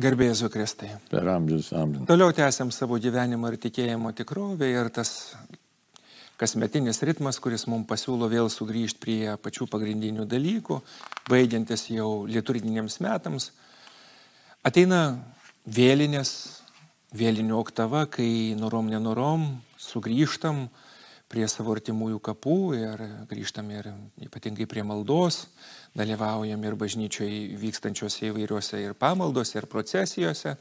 Garbėsiu Kristai. Per amžius amžius. Toliau tęsiam savo gyvenimo ir tikėjimo tikrovę ir tas kasmetinis ritmas, kuris mums pasiūlo vėl sugrįžti prie pačių pagrindinių dalykų, baigiantis jau liturginiams metams, ateina vėlinės, vėlinių oktava, kai norom nenorom sugrįžtam prie savo artimųjų kapų ir grįžtam ir ypatingai prie maldos, dalyvaujam ir bažnyčioje vykstančiose įvairiuose ir pamaldose, ir procesijose.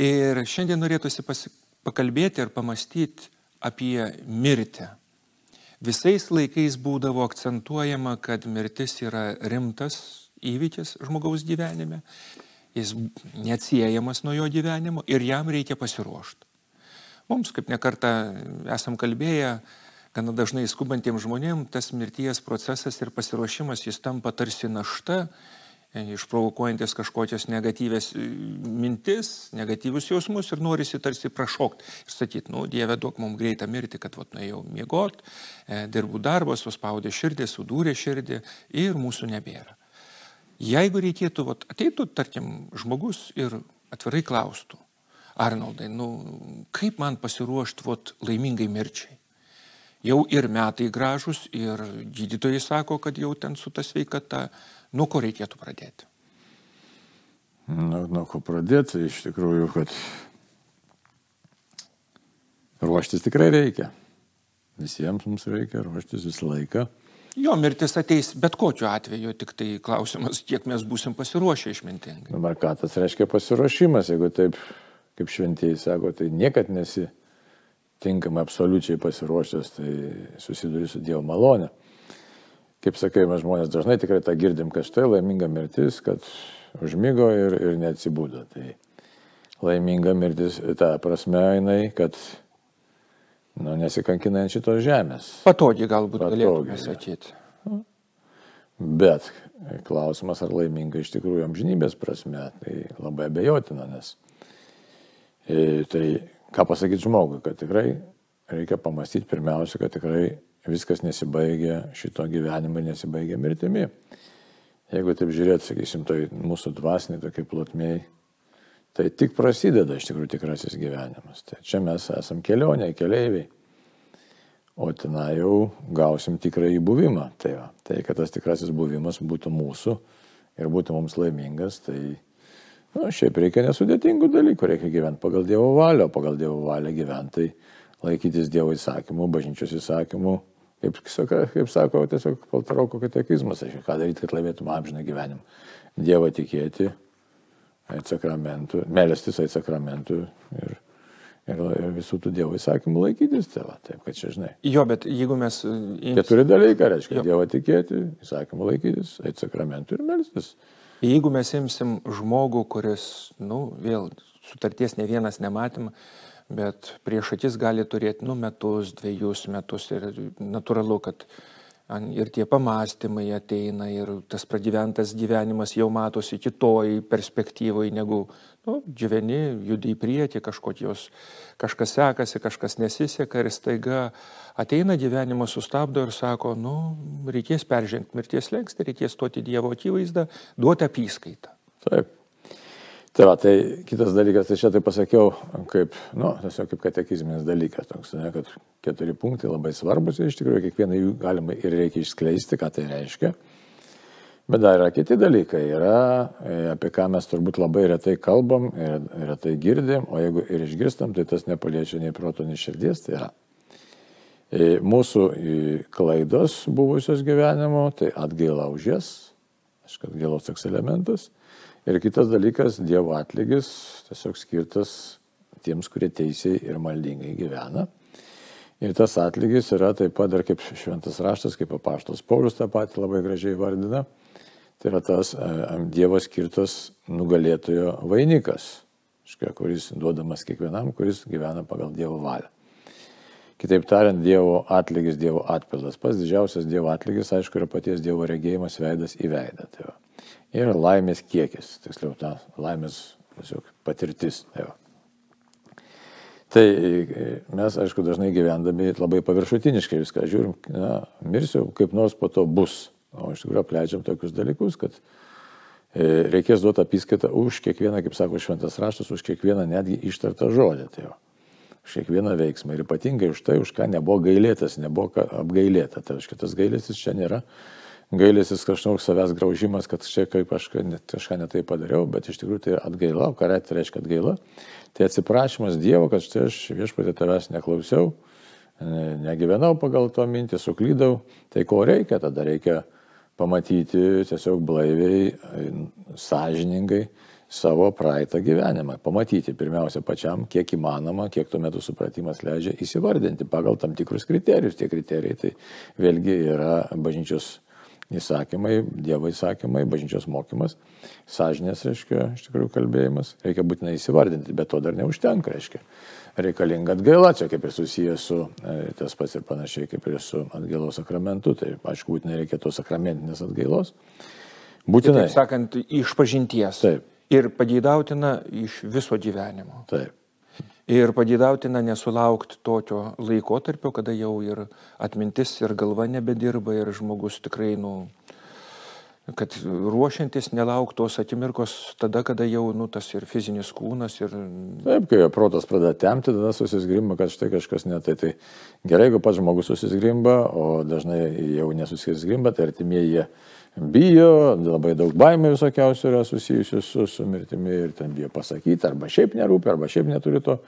Ir šiandien norėtųsi pasi... pakalbėti ir pamastyti apie mirtį. Visais laikais būdavo akcentuojama, kad mirtis yra rimtas įvykis žmogaus gyvenime, jis neatsiejamas nuo jo gyvenimo ir jam reikia pasiruošti. Mums, kaip nekartą esam kalbėję, gana dažnai skubantiems žmonėms tas mirties procesas ir pasiruošimas jis tampa tarsi našta, e, išprovokuojantis kažkokias negatyvės e, mintis, negatyvius jausmus ir norisi tarsi prašokti ir sakyti, nu, Dieve, duok mums greitą mirtį, kad vat nuėjau miegot, e, dirbų darbą, suspaudė širdį, sudūrė širdį ir mūsų nebėra. Jeigu reikėtų, vat, ateitų, tarkim, žmogus ir atvirai klaustų, Arnoldai, nu, kaip man pasiruošti vat, laimingai mirčiai? jau ir metai gražus, ir gydytojai sako, kad jau ten su ta sveikata, nuo ko reikėtų pradėti? Nu, nuo ko pradėti, iš tikrųjų, kad ruoštis tikrai reikia. Visiems mums reikia ruoštis visą laiką. Jo mirtis ateis bet kokiu atveju, tik tai klausimas, kiek mes būsim pasiruošę išmintingai. Dabar ką tas reiškia pasiruošimas, jeigu taip, kaip šventieji sako, tai niekad nesi tinkamai absoliučiai pasiruošęs, tai susiduri su Dievo malonė. Kaip sakai, mes žmonės dažnai tikrai tą girdim, kad štai laiminga mirtis, kad užmygo ir, ir neatsibūdo. Tai laiminga mirtis, ta prasme, jinai, kad nu, nesikankina ant šitos žemės. Patogiai galbūt galėtume sakyti. Bet klausimas, ar laiminga iš tikrųjų amžinybės prasme, tai labai abejotina, nes tai ką pasakyti žmogui, kad tikrai reikia pamastyti pirmiausia, kad tikrai viskas nesibaigia šito gyvenimo, nesibaigia mirtimi. Jeigu taip žiūrėt, sakysim, tai mūsų dvasiniai tokie plotmėjai, tai tik prasideda iš tikrųjų tikrasis gyvenimas. Tai čia mes esam kelionė, keleiviai. O ten jau gausim tikrąjį buvimą. Tai, va, tai kad tas tikrasis buvimas būtų mūsų ir būtų mums laimingas, tai Na, šiaip reikia nesudėtingų dalykų, reikia gyventi pagal Dievo valią, o pagal Dievo valią gyventi, tai laikytis Dievo įsakymų, bažnyčios įsakymų, kaip, kaip sako tiesiog Paltaroko katekizmas, aišku, ką daryti, kad laimėtum amžiną gyvenimą. Dievą tikėti, ait sakramentų, melstis ait sakramentų ir, ir, ir visų tų Dievo įsakymų laikytis, tai va, taip, kad čia žinai. Jo, bet jeigu mes... Ims... Keturi dalykai, reiškia, jo. Dievą tikėti, įsakymų laikytis, ait sakramentų ir melstis. Jeigu mes imsim žmogų, kuris, nu, vėl sutarties ne vienas nematym, bet prieš akis gali turėti, nu, metus, dviejus metus ir natūralu, kad ir tie pamastymai ateina ir tas pragyventas gyvenimas jau matosi kitoj perspektyvai negu, nu, gyveni, judi į priekį, kažkokios, kažkas sekasi, kažkas nesiseka ir staiga ateina gyvenimas, sustabdo ir sako, nu, reikės peržengti mirties lengsti, reikės stoti Dievo akivaizdą, duoti apyskaitą. Taip. Tai va, tai kitas dalykas, tai čia tai pasakiau, kaip, nu, tiesiog kaip katekizminis dalykas, toks, ne, kad keturi punktai labai svarbus ir iš tikrųjų kiekvieną jų galima ir reikia išskleisti, ką tai reiškia. Bet dar yra kiti dalykai, yra, e, apie ką mes turbūt labai retai kalbam ir retai girdim, o jeigu ir išgirstam, tai tas nepaliečia nei proto, nei širdies, tai yra e, mūsų klaidos buvusios gyvenimo, tai atgaila už jas, aišku, atgailos toks elementas Ir kitas dalykas, Dievo atlygis tiesiog skirtas tiems, kurie teisiai ir maldingai gyvena. Ir tas atlygis yra taip pat dar kaip šventas raštas, kaip apaštas Paulius tą patį labai gražiai vardina. Tai yra tas e, Dievo skirtas nugalėtojo vainikas, kuris duodamas kiekvienam, kuris gyvena pagal Dievo valią. Kitaip tariant, Dievo atlygis, Dievo atpildas. Pats didžiausias Dievo atlygis, aišku, yra paties Dievo regėjimas veidas į veidą. Tai va ir laimės kiekis, tiksliau, ta laimės tiesiog patirtis. Tai, tai mes, aišku, dažnai gyvendami labai paviršutiniškai viską žiūrim, na, mirsiu, kaip nors po to bus. O iš tikrųjų apleidžiam tokius dalykus, kad e, reikės duoti apskaitą už kiekvieną, kaip sako šventas raštas, už kiekvieną netgi ištartą žodį. Tai jo. už kiekvieną veiksmą. Ir ypatingai už tai, už ką nebuvo gailėtas, nebuvo apgailėta. Tai reiškia, tas gailėsis čia nėra gailėsis kažkoks savęs graužimas, kad čia kaip aš kažką netai padariau, bet iš tikrųjų tai atgaila, ką tai reiškia atgaila. Tai atsiprašymas Dievo, kad štai aš viešpatė tavęs neklausiau, negyvenau pagal to mintį, suklydau. Tai ko reikia? Tada reikia pamatyti tiesiog blaiviai, sąžiningai savo praeitą gyvenimą. Pamatyti pirmiausia pačiam, kiek įmanoma, kiek tuo metu supratimas leidžia įsivardinti pagal tam tikrus kriterijus. Tie kriterijai tai vėlgi yra bažnyčios įsakymai, Dievo įsakymai, bažnyčios mokymas, sąžinės, reiškia, iš tikrųjų kalbėjimas, reikia būtinai įsivardinti, bet to dar neužtenka, reiškia. Reikalinga atgaila, čia kaip ir susijęs su, e, tas pats ir panašiai kaip ir su atgailos sakramentu, tai aišku, būtinai reikia tos sakramentinės atgailos. Būtinai. Taip sakant, iš pažinties. Taip. Ir pageidautina iš viso gyvenimo. Taip. Ir padėdautina nesulaukti tokio laikotarpio, kada jau ir atmintis, ir galva nebedirba, ir žmogus tikrai, nu, kad ruošiantis nelaukti tos akimirkos tada, kada jau, nu, tas ir fizinis kūnas, ir... Taip, kai protas pradeda temti, tada susisgrimba, kad štai kažkas netai. Tai gerai, jeigu pats žmogus susisgrimba, o dažnai jau nesusisgrimba, tai artimieji jie bijo, labai daug baimė visokiausių yra susijusių su, su mirtimi ir ten bijo pasakyti, arba šiaip nerūpi, arba šiaip neturi to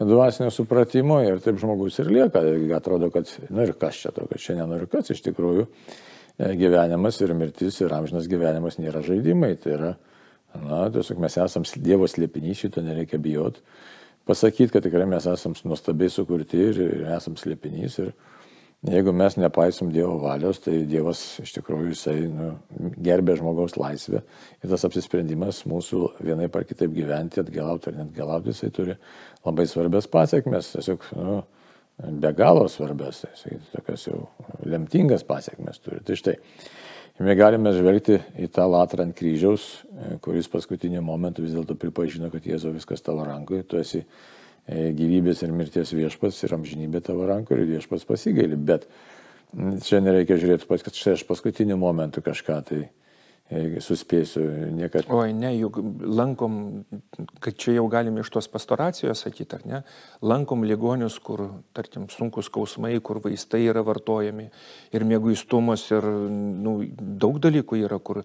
dvasinio supratimo ir taip žmogus ir lieka. Atrodo, kad, nu ir kas čia to, kad šiandien noriu kas iš tikrųjų e, gyvenimas ir mirtis ir amžinas gyvenimas nėra žaidimai. Tai yra, na, tiesiog mes esam Dievo slėpinys, šito nereikia bijoti. Pasakyti, kad tikrai mes esam nuostabiai sukurti ir, ir esam slėpinys. Ir, Jeigu mes nepaisom Dievo valios, tai Dievas iš tikrųjų jisai nu, gerbė žmogaus laisvę ir tas apsisprendimas mūsų vienai par kitaip gyventi, atgelauti ar net gelauti, jisai turi labai svarbias pasiekmes, tiesiog nu, be galo svarbias, tai, tokias jau lemtingas pasiekmes turi. Tai štai, mes galime žvelgti į tą latrą ant kryžiaus, kuris paskutiniu momentu vis dėlto pripažino, kad Jėzau viskas tavo rankoje, tu esi gyvybės ir mirties viešpats ir amžinybė tavo rankoje ir viešpats pasigaili. Bet čia nereikia žiūrėti, kad štai aš paskutiniu momentu kažką tai suspėsiu niekada. Oi, ne, juk lankom, kad čia jau galime iš tos pastoracijos sakyti, ar ne, lankom ligonius, kur, tarkim, sunkus skausmai, kur vaistai yra vartojami ir mėguistumas ir nu, daug dalykų yra, kur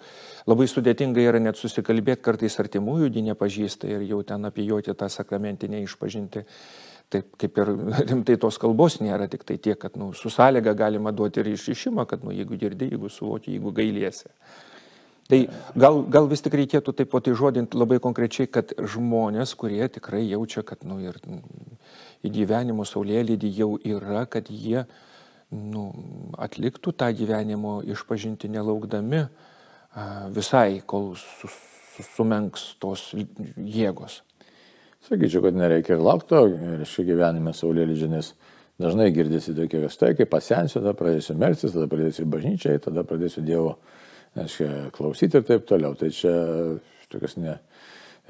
labai sudėtinga yra net susikalbėti, kartais artimųjų jį nepažįsta ir jau ten apijoti tą sakramentinę išpažinti. Taip kaip ir rimtai tos kalbos nėra, tik tai tiek, kad nu, su sąlyga galima duoti ir išišimą, kad nu, jeigu girdi, jeigu suvoki, jeigu gailiesi. Tai gal, gal vis tik reikėtų taip pat įžodinti labai konkrečiai, kad žmonės, kurie tikrai jaučia, kad nu, ir į gyvenimo saulėlydį jau yra, kad jie nu, atliktų tą gyvenimo išpažinti nelaukdami visai, kol sus, sus, sumenks tos jėgos. Sakyčiau, kad nereikia ir laukti, ir šį gyvenime saulėlydžio, nes dažnai girdisi tokie, kas tai, kai pasensiu, tada pradėsiu melsis, tada pradėsiu bažnyčiai, tada pradėsiu Dievo reiškia, klausyti ir taip toliau. Tai čia tokias ne,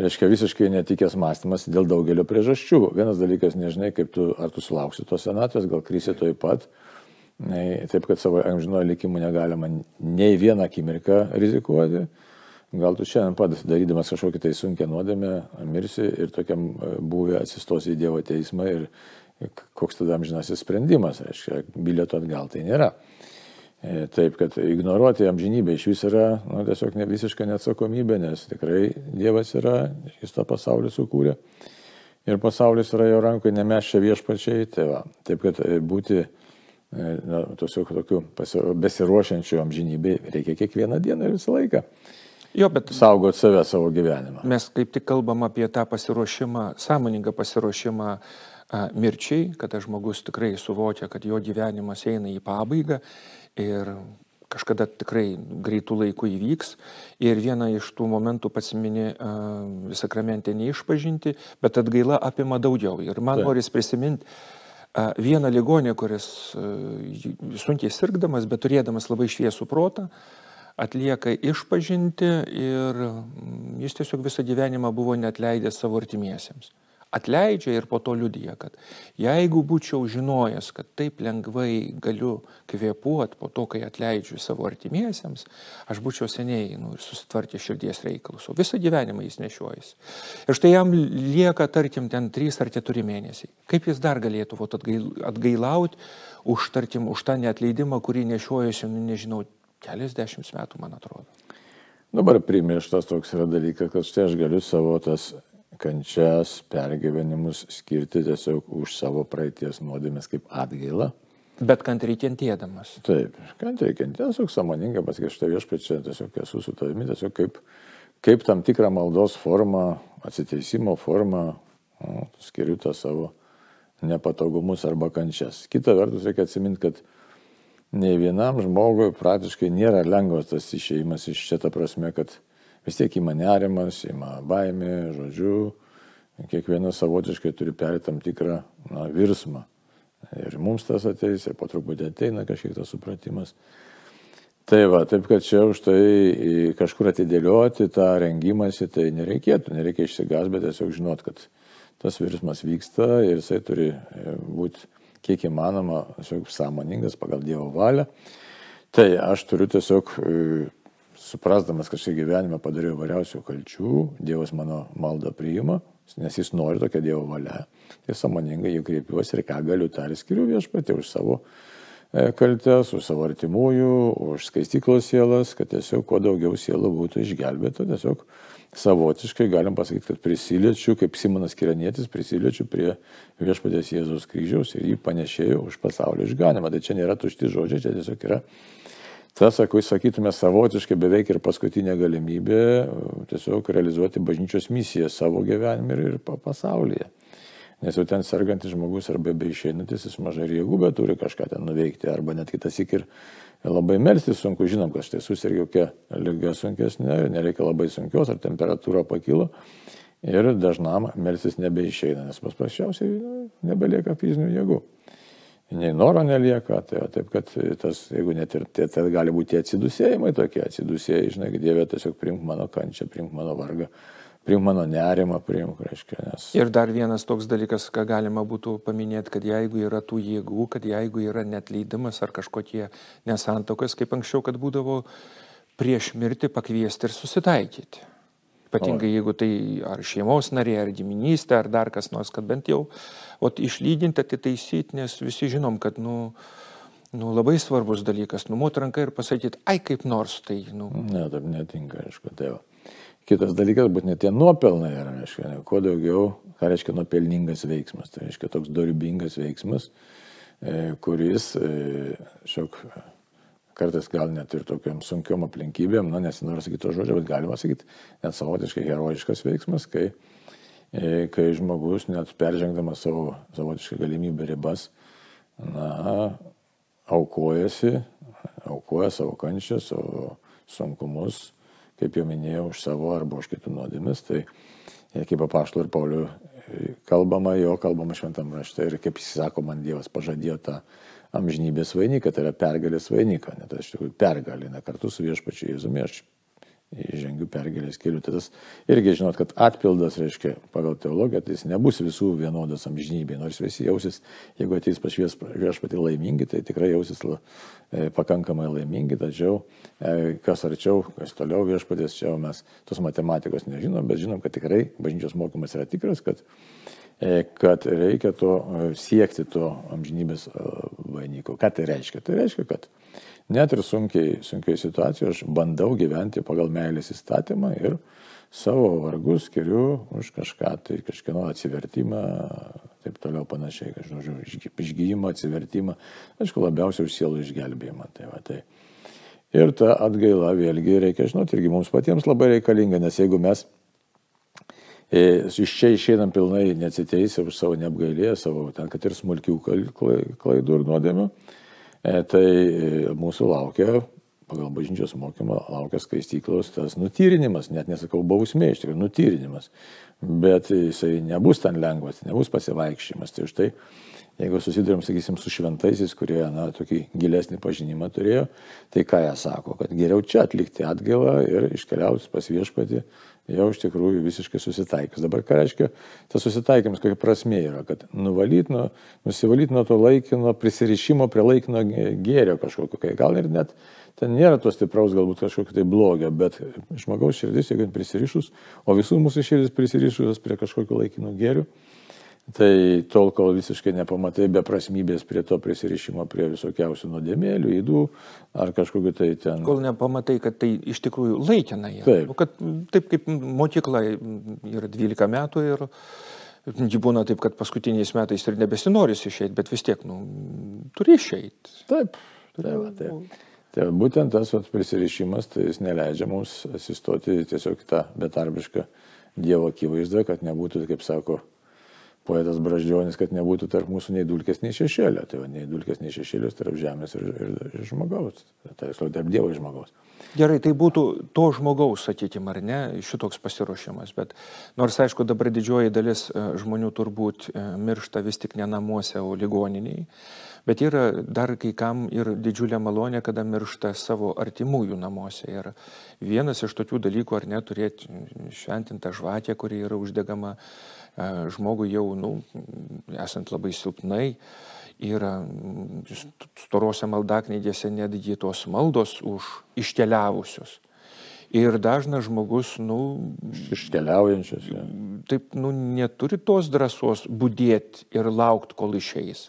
reiškia, visiškai netikęs mąstymas dėl daugelio priežasčių. Vienas dalykas, nežinai, kaip tu, ar tu sulauksi tos senatvės, gal krysi toj pat. Taip, kad savo amžinojo likimu negalima nei vieną akimirką rizikuoti. Gal tu šiandien pat darydamas kažkokį tai sunkę nuodėmę mirsi ir tokiam e, buvę atsistosi į Dievo teismą ir koks tada amžinasis sprendimas, reiškia, bilieto atgal tai nėra. E, taip, kad ignoruoti amžinybę iš vis yra nu, tiesiog ne visiška neatsakomybė, nes tikrai Dievas yra, jis tą pasaulį sukūrė ir pasaulis yra jo rankoje, ne mes čia viešpačiai. Tai va, taip, kad e, būti e, na, tiesiog tokiu besiruošiančiu amžinybė reikia kiekvieną dieną ir visą laiką. Jo, bet saugot save, savo gyvenimą. Mes kaip tik kalbam apie tą pasiruošimą, sąmoningą pasiruošimą mirčiai, kada žmogus tikrai suvokia, kad jo gyvenimas eina į pabaigą ir kažkada tikrai greitų laikų įvyks. Ir vieną iš tų momentų pats mini uh, sakramente neišpažinti, bet atgaila apima daugiau. Ir man tai. noris prisiminti uh, vieną ligonį, kuris uh, sunkiai sirgdamas, bet turėdamas labai šviesų protą, atlieka išpažinti ir jis tiesiog visą gyvenimą buvo net leidęs savo artimiesiems. Atleidžia ir po to liudyja, kad jeigu būčiau žinojęs, kad taip lengvai galiu kvėpuoti po to, kai atleidžiu savo artimiesiems, aš būčiau seniai nu, susitvarkė širdies reikalus, o visą gyvenimą jis nešiojasi. Ir štai jam lieka, tarkim, ten 3 ar 4 mėnesiai. Kaip jis dar galėtų vat, atgailauti už, tarkim, už tą neatleidimą, kurį nešiojasi, nu, nežinau, keliasdešimt metų, man atrodo. Dabar primirštas toks yra dalykas, kad štai aš galiu savo tas kančias, pergyvenimus skirti tiesiog už savo praeities nuodėmės kaip atgailą. Bet kantriai kentėdamas. Taip, kantriai kentėdamas, tiesiog samoningai pasakyti, štai viešpačia, tiesiog esu su tavimi, tiesiog kaip, kaip tam tikrą maldos formą, atsiteisimo formą, nu, skiriu tą savo nepatogumus arba kančias. Kita vertus, reikia atsiminti, kad nei vienam žmogui praktiškai nėra lengvas tas išėjimas iš čia, ta prasme, kad vis tiek įma nerimas, įma baimė, žodžiu, kiekvienas savotiškai turi perėti tam tikrą na, virsmą. Ir mums tas ateis, ir po truputį ateina kažkiek tas supratimas. Tai va, taip kad čia už tai kažkur atidėlioti tą rengimąsi, tai nereikėtų, nereikia išsigas, bet tiesiog žinot, kad tas virsmas vyksta ir jisai turi e, būti kiek įmanoma tiesiog sąmoningas pagal Dievo valią. Tai aš turiu tiesiog e, suprasdamas, kad šį gyvenimą padariau variausių kalčių, Dievas mano maldą priima, nes jis nori tokia Dievo valia. Tai sąmoningai jį kreipiuosi ir ką galiu, tą ir skiriu viešpatį už savo e, kaltes, už savo artimųjų, už skaistiklos sielas, kad tiesiog kuo daugiau sielų būtų išgelbėta. Tiesiog savotiškai galim pasakyti, kad prisiliečiu, kaip Simonas Kiranėtis, prisiliečiu prie viešpatės Jėzaus kryžiaus ir jį panešėjau už pasaulio išganimą. Tai čia nėra tušti žodžiai, čia tiesiog yra Ta, sakau, sakytume, savotiškai beveik ir paskutinė galimybė tiesiog realizuoti bažnyčios misiją savo gyvenime ir, ir pasaulyje. Nes jau ten sergantis žmogus arba beišeinantis, jis mažai jėgų, bet turi kažką ten nuveikti, arba net kitas ik ir labai melstis sunku, žinom, kad štai susirgiau kokia lyga sunkesnė, nereikia labai sunkios, ar temperatūra pakilo. Ir dažnam melstis nebeišeina, nes paprasčiausiai nu, nebelieka fizinių jėgų nei noro nelieka, tai taip kad tas, jeigu net ir tai, tai gali būti atsidusėjimai tokie, atsidusėjai, žinai, Dieve tiesiog primk mano kančią, primk mano vargą, primk mano nerimą, primk, reiškia. Nes... Ir dar vienas toks dalykas, ką galima būtų paminėti, kad jeigu yra tų jėgų, kad jeigu yra net leidimas ar kažkokie nesantokas, kaip anksčiau, kad būdavo prieš mirtį pakviesti ir susitaikyti. Ypatingai jeigu tai ar šeimos nariai, ar giminystė, ar dar kas nors, kad bent jau o išlyginti, atitaisyti, nes visi žinom, kad, nu, nu, labai svarbus dalykas, numoti ranką ir pasakyti, ai kaip nors tai. Nu. Ne, taip netinka, aišku, tai va. Kitas dalykas, būt net tie nuopelnai yra, reiškia, ne, kuo daugiau, ką reiškia nuopelningas veiksmas, tai reiškia toks dorybingas veiksmas, e, kuris e, šiok kartais gal net ir tokiam sunkiom aplinkybėm, na nesinori sakyti to žodžio, bet galima sakyti net savotiškai herojiškas veiksmas, kai, e, kai žmogus net peržengdamas savo savotiškai galimybę ribas, na, aukojasi, aukoja savo kančią, savo sunkumus, kaip jau minėjau, už savo arba už kitų nuodėmis. Tai e, kaip apaštų ir Paulių e, kalbama, jo kalbama šventam rašte ir kaip jis sako, man Dievas pažadėjo tą amžinybės vainiką, tai yra pergalės vainiką, net aš tikrųjų pergalę, ne kartu su viešpačiu Jėzumi aš žengiu pergalės keliu. Tai tas irgi žinot, kad atpildas, reiškia, pagal teologiją, tai jis nebus visų vienodas amžinybė, nors visi jausis, jeigu ateis pašvies viešpatį laimingi, tai tikrai jausis e, pakankamai laimingi, tačiau e, kas arčiau, kas toliau viešpatės, čia mes tos matematikos nežinom, bet žinom, kad tikrai bažnyčios mokymas yra tikras, kad kad reikia to e, siekti to amžinybės e, vainiko. Ką tai reiškia? Tai reiškia, kad net ir sunkiai, sunkiai situacijoje aš bandau gyventi pagal meilės įstatymą ir savo vargus skiriu už kažką, tai kažkieno atsivertimą, taip toliau panašiai, kad, žodžiu, išgyjimą, atsivertimą, aišku, labiausiai už sielų išgelbėjimą. Tai va, tai. Ir ta atgaila vėlgi reikia žinoti, irgi mums patiems labai reikalinga, nes jeigu mes E, iš čia išeinam pilnai neatsiteisę už savo neapgailėję, savo ten, kad ir smulkių klaidų ir nuodėmių. E, tai e, mūsų laukia, pagal bažnyčios mokymą, laukia skaistyklos tas nutyrinimas, net nesakau bausmė, iš tikrųjų nutyrinimas. Bet jisai nebus ten lengvas, nebus pasivaikščiojimas. Tai už tai Jeigu susidurėm, sakysim, su šventaisiais, kurie, na, tokį gilesnį pažinimą turėjo, tai ką jie sako, kad geriau čia atlikti atgailą ir iškeliauti pas viešpatį, jau iš tikrųjų visiškai susitaikys. Dabar ką reiškia tas susitaikymas, kokia prasme yra, kad nuvalyti, nuo, nusivalyti nuo to laikino prisirišimo prie laikino gėrio kažkokio, kai gal ir net ten nėra to stipraus galbūt kažkokio tai blogio, bet žmogaus širdis, jeigu prisirišus, o visų mūsų širdis prisirišus prie kažkokio laikino gėrio, Tai tol, kol visiškai nepamatai beprasmybės prie to prisirišimo, prie visokiausių nuodėmėlių, įdų ar kažkokiu tai ten. Kol nepamatai, kad tai iš tikrųjų laikina. Yra. Taip. Nu, kad, taip kaip mokykla yra 12 metų ir ji būna taip, kad paskutiniais metais ir nebesinoris išeiti, bet vis tiek, nu, turi išeiti. Taip, taip, taip. Tai būtent tas vat, prisirišimas, tai jis neleidžia mums asistoti tiesiog tą betarbišką Dievo akivaizdą, kad nebūtų, kaip sako, poetas Braždžionis, kad nebūtų tarp mūsų nei dulkės, nei šešėlio. Tai va, nei dulkės, nei šešėlios tarp žemės ir, ir, ir žmogaus. Tai yra tarp Dievo ir žmogaus. Gerai, tai būtų to žmogaus, sakykime, ar ne, šitoks pasiruošimas. Bet nors, aišku, dabar didžioji dalis e, žmonių turbūt e, miršta vis tik ne namuose, o ligoniniai. Bet yra dar kai kam ir didžiulė malonė, kada miršta savo artimųjų namuose. Ir vienas iš tokių dalykų, ar ne, turėti šventintą žvakę, kuri yra uždegama žmogui jau, nu, esant labai silpnai, yra storose maldaknygėse netgi tos maldos už iškeliavusius. Ir dažnas žmogus, nu... Iškeliaujančius. Ja. Taip, nu, neturi tos drąsos būdėti ir laukti, kol išeis.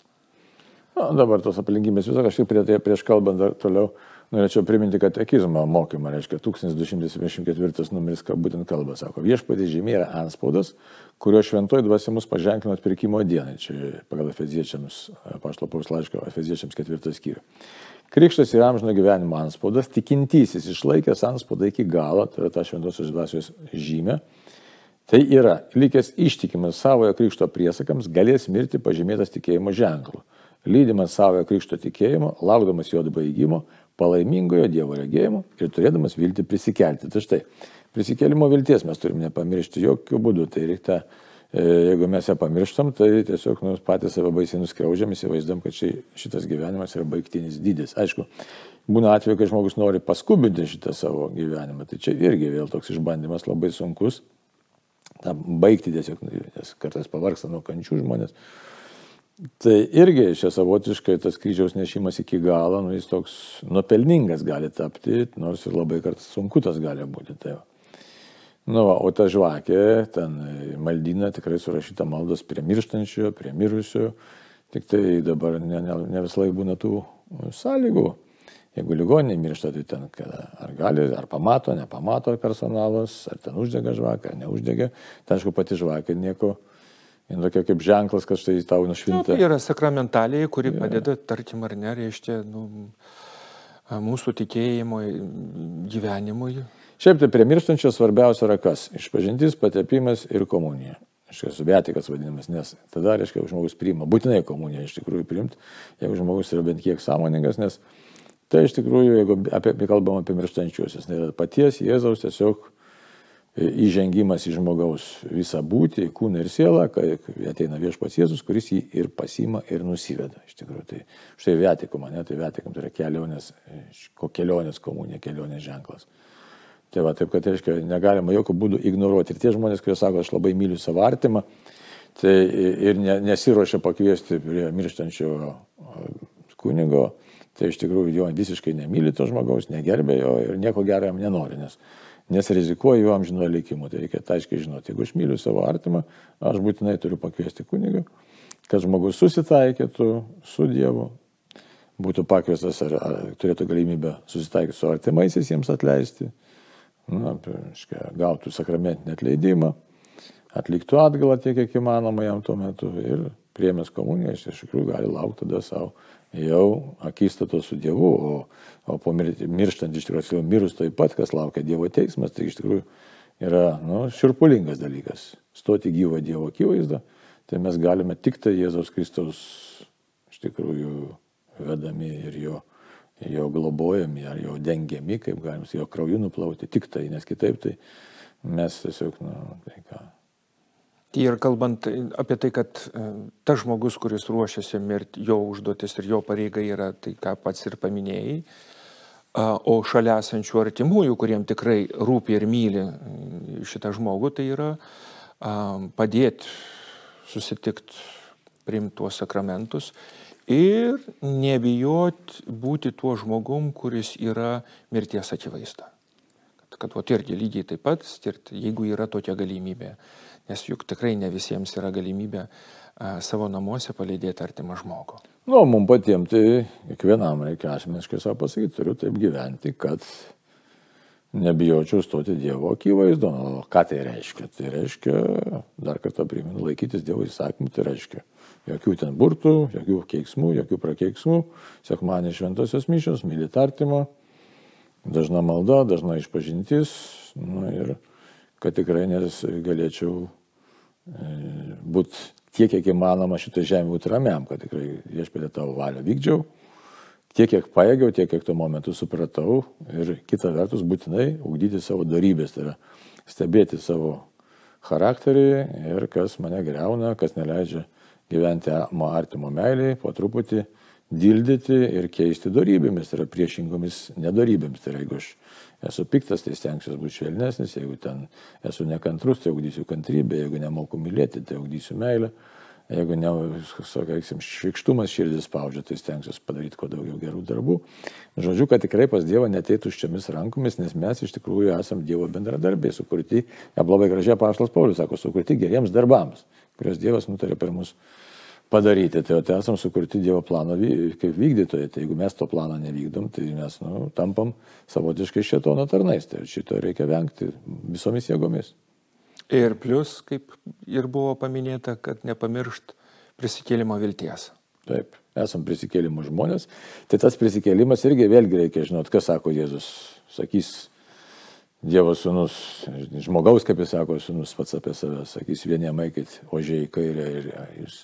Na, dabar tos aplinkybės visą kažkaip prie, tai prieš kalbant dar toliau Norėčiau priminti katekizmo mokymą, reiškia 1274 numeris, ką būtent kalba, sako, viešpatė žymė yra anspaudas, kurio šventoji dvasia mus paženklino atpirkimo dienai, čia pagal Efeziečiams, pašlapaus laiško Efeziečiams ketvirtas skyrius. Krikštas yra amžino gyvenimo anspaudas, tikintysis išlaikęs anspaudą iki galo, tai yra ta šventosios dvasios žymė. Tai yra, likęs ištikimas savojo krikšto priesakams, galės mirti pažymėtas tikėjimo ženklu. Lydimas savojo krikšto tikėjimo, laukdamas jo baigimo, palaimingojo Dievo regėjimo ir turėdamas viltį prisikelti. Tai štai, prisikėlimo vilties mes turime nepamiršti jokių būdų. Tai reikia, e, jeigu mes ją pamirštam, tai tiesiog nu, patys save baisiai nuskriaudžiam, įsivaizduom, kad ši, šitas gyvenimas yra baigtinis dydis. Aišku, būna atveju, kai žmogus nori paskubinti šitą savo gyvenimą. Tai čia irgi vėl toks išbandymas labai sunkus. Ta baigti tiesiog, nes kartais pavarksta nuo kančių žmonės. Tai irgi čia savotiškai tas kryžiaus nešimas iki galo, nu, jis toks nuopelningas gali tapti, nors ir labai kartais sunku tas gali būti. Tai va. nu, va, o ta žvakė, ten maldina tikrai surašyta maldos prie mirštančio, prie mirusių, tik tai dabar ne, ne, ne visą laiką būna tų sąlygų. Jeigu ligoninė miršta, tai ten ar gali, ar pamato, nepamato personalas, ar ten uždega žvakę, ar neuždega. Tai aišku, pati žvakė nieko Jis tokia kaip ženklas, kad štai tau nušvinta. Nu, tai yra sakramentaliai, kuri ja. padeda, tarkim, ar ne, reiškia, nu, mūsų tikėjimo gyvenimui. Šiaip tai prie mirštančio svarbiausia yra kas? Išpažintis, patepimas ir komunija. Iškai subetikas vadinamas, nes tada, reiškia, žmogus priima, būtinai komuniją iš tikrųjų priimti, jeigu žmogus yra bent kiek sąmoningas, nes tai iš tikrųjų, jeigu apie, kalbam apie mirštančiuosius, tai paties Jėzaus tiesiog įžengimas į žmogaus visą būtį, kūną ir sielą, kai ateina viešpats Jėzus, kuris jį ir pasima ir nusiveda. Iš tikrųjų, tai štai vietikum, ne, tai vietikum tai yra kelionės, kelionės komunija, kelionės ženklas. Tai va, taip, kad, tai reiškia, negalima jokių būdų ignoruoti. Ir tie žmonės, kurie sako, aš labai myliu savo artimą, tai ir ne, nesiuošia pakviesti prie mirštančio kunigo, tai iš tikrųjų jo visiškai nemyli to žmogaus, negerbė jo ir nieko gero jam nenori, nes nes rizikuoju jo amžino likimu. Tai reikia aiškiai žinoti, jeigu aš myliu savo artimą, aš būtinai turiu pakviesti kunigą, kad žmogus susitaikytų su Dievu, būtų pakviestas ar, ar turėtų galimybę susitaikyti su artimaisiais jiems atleisti, na, aiškia, gautų sakramentinį atleidimą, atliktų atgalą tiek, kiek įmanoma jam tuo metu ir priemęs komuniją, iš tikrųjų gali laukti tada savo jau akistato su Dievu, o, o po mirštant iš tikrųjų mirus taip pat, kas laukia Dievo teismas, tai iš tikrųjų yra nu, širpulingas dalykas. Stoti gyvą Dievo akivaizdą, tai mes galime tik tai Jėzaus Kristaus iš tikrųjų vedami ir jo, jo globojami, ar jo dengiami, kaip galim jo krauju nuplauti, tik tai, nes kitaip tai mes tiesiog, nu, Ir kalbant apie tai, kad e, tas žmogus, kuris ruošiasi mirti, jo užduotis ir jo pareiga yra tai, ką pats ir paminėjai, O šalia esančių artimųjų, kuriem tikrai rūpi ir myli mm, šitą žmogų, tai yra padėti susitikti, priimti tuos sakramentus ir nebijot būti tuo žmogum, kuris yra mirties akivaizda. Kad, kad o irgi lygiai taip pat stirti, jeigu yra tokia galimybė. Nes juk tikrai ne visiems yra galimybė savo namuose palydėti artimą žmogų. Nu, mums patiems tai kiekvienam reikia asmeniškai savo pasakyti, turiu taip gyventi, kad nebijočiau stoti Dievo akivaizdu. O ką tai reiškia? Tai reiškia, dar kartą primenu, laikytis Dievo įsakymų, tai reiškia jokių ten burtų, jokių keiksmų, jokių prakeiksmų, sekmanį šventosios mišios, mylit artimą, dažna malda, dažna išpažintis, nu, ir kad tikrai nes galėčiau e, būti tiek, kiek įmanoma šitą žemę būti ramiam, kad tikrai viešpėlė tavo valią vykdžiau, tiek, kiek paėgiau, tiek, kiek tuo momentu supratau. Ir kita vertus būtinai ugdyti savo darybės, tai yra stebėti savo charakterį ir kas mane greuna, kas neleidžia gyventi artimo meiliai, po truputį dildyti ir keisti darybėmis, tai yra priešingomis nedarybėmis. Tai yra, jeigu aš esu piktas, tai stengsiuosi būti švelnesnis, jeigu ten esu nekantrus, tai ugdysiu kantrybę, jeigu nemoku mylėti, tai ugdysiu meilę. Jeigu ne, sakykime, švikštumas širdis spaudžia, tai stengsiuosi padaryti kuo daugiau gerų darbų. Žodžiu, kad tikrai pas Dievą neteitų ščiomis rankomis, nes mes iš tikrųjų esame Dievo bendradarbiai, sukurti, ja labai gražiai Paštas Paulius sako, sukurti geriems darbams, kuriuos Dievas nutarė per mus padaryti. Tai tai esame sukurti Dievo plano kaip vykdytojai. Tai jeigu mes to plano nevykdom, tai mes nu, tampam savotiškai šitono tarnais. Tai šito reikia vengti visomis jėgomis. Ir plus, kaip ir buvo paminėta, kad nepamiršt prisikėlimo vilties. Taip, esam prisikėlimo žmonės. Tai tas prisikėlimas irgi vėlgi reikia žinot, kas sako Jėzus. Sakys Dievo sūnus, žmogaus, kaip jis sako, sūnus pats apie save, sakys vieniem eikit ožiai į kairę ir jūs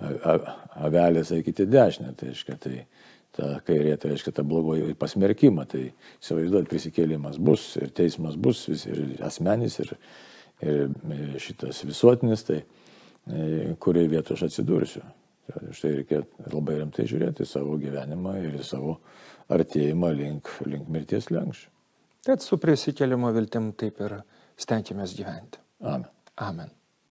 avelės eikite dešinę. Tai reiškia, tai ta kairė, tai reiškia ta blogoji pasmerkimą. Tai įsivaizduot, prisikėlimas bus ir teismas bus, vis, ir asmenys, ir, ir šitas visuotinis, tai e, kurioje vietoje aš atsidursiu. Tai štai reikia labai rimtai žiūrėti savo gyvenimą ir savo artėjimą link, link mirties lenkščių. Tad su prisikėlimo viltim taip ir stengiamės gyventi. Amen. Amen.